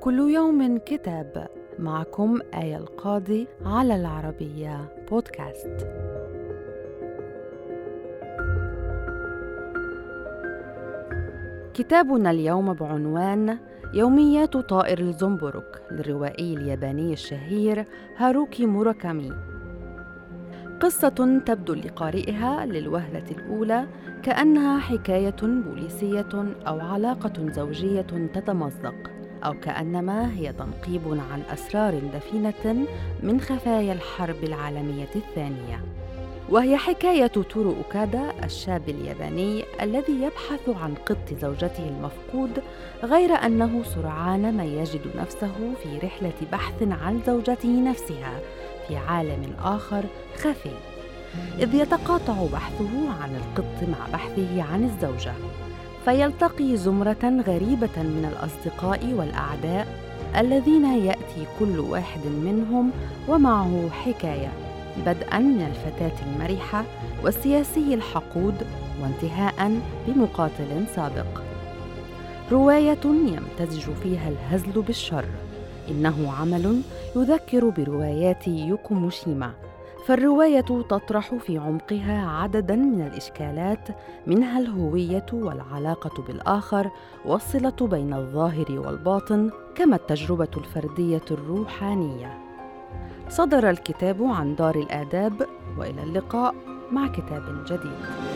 كل يوم كتاب معكم آية القاضي على العربية بودكاست. كتابنا اليوم بعنوان يوميات طائر الزنبرك للروائي الياباني الشهير هاروكي موراكامي. قصة تبدو لقارئها للوهلة الأولى كأنها حكاية بوليسية أو علاقة زوجية تتمزق. أو كأنما هي تنقيب عن أسرار دفينة من خفايا الحرب العالمية الثانية. وهي حكاية تورو أوكادا الشاب الياباني الذي يبحث عن قط زوجته المفقود غير أنه سرعان ما يجد نفسه في رحلة بحث عن زوجته نفسها في عالم آخر خفي. إذ يتقاطع بحثه عن القط مع بحثه عن الزوجة. فيلتقي زمرة غريبة من الأصدقاء والأعداء الذين يأتي كل واحد منهم ومعه حكاية بدءا من الفتاة المرحة والسياسي الحقود وانتهاء بمقاتل سابق. رواية يمتزج فيها الهزل بالشر إنه عمل يذكر بروايات يوكو موشيما فالرواية تطرح في عمقها عددا من الإشكالات منها الهوية والعلاقة بالآخر والصلة بين الظاهر والباطن كما التجربة الفردية الروحانية. صدر الكتاب عن دار الآداب وإلى اللقاء مع كتاب جديد.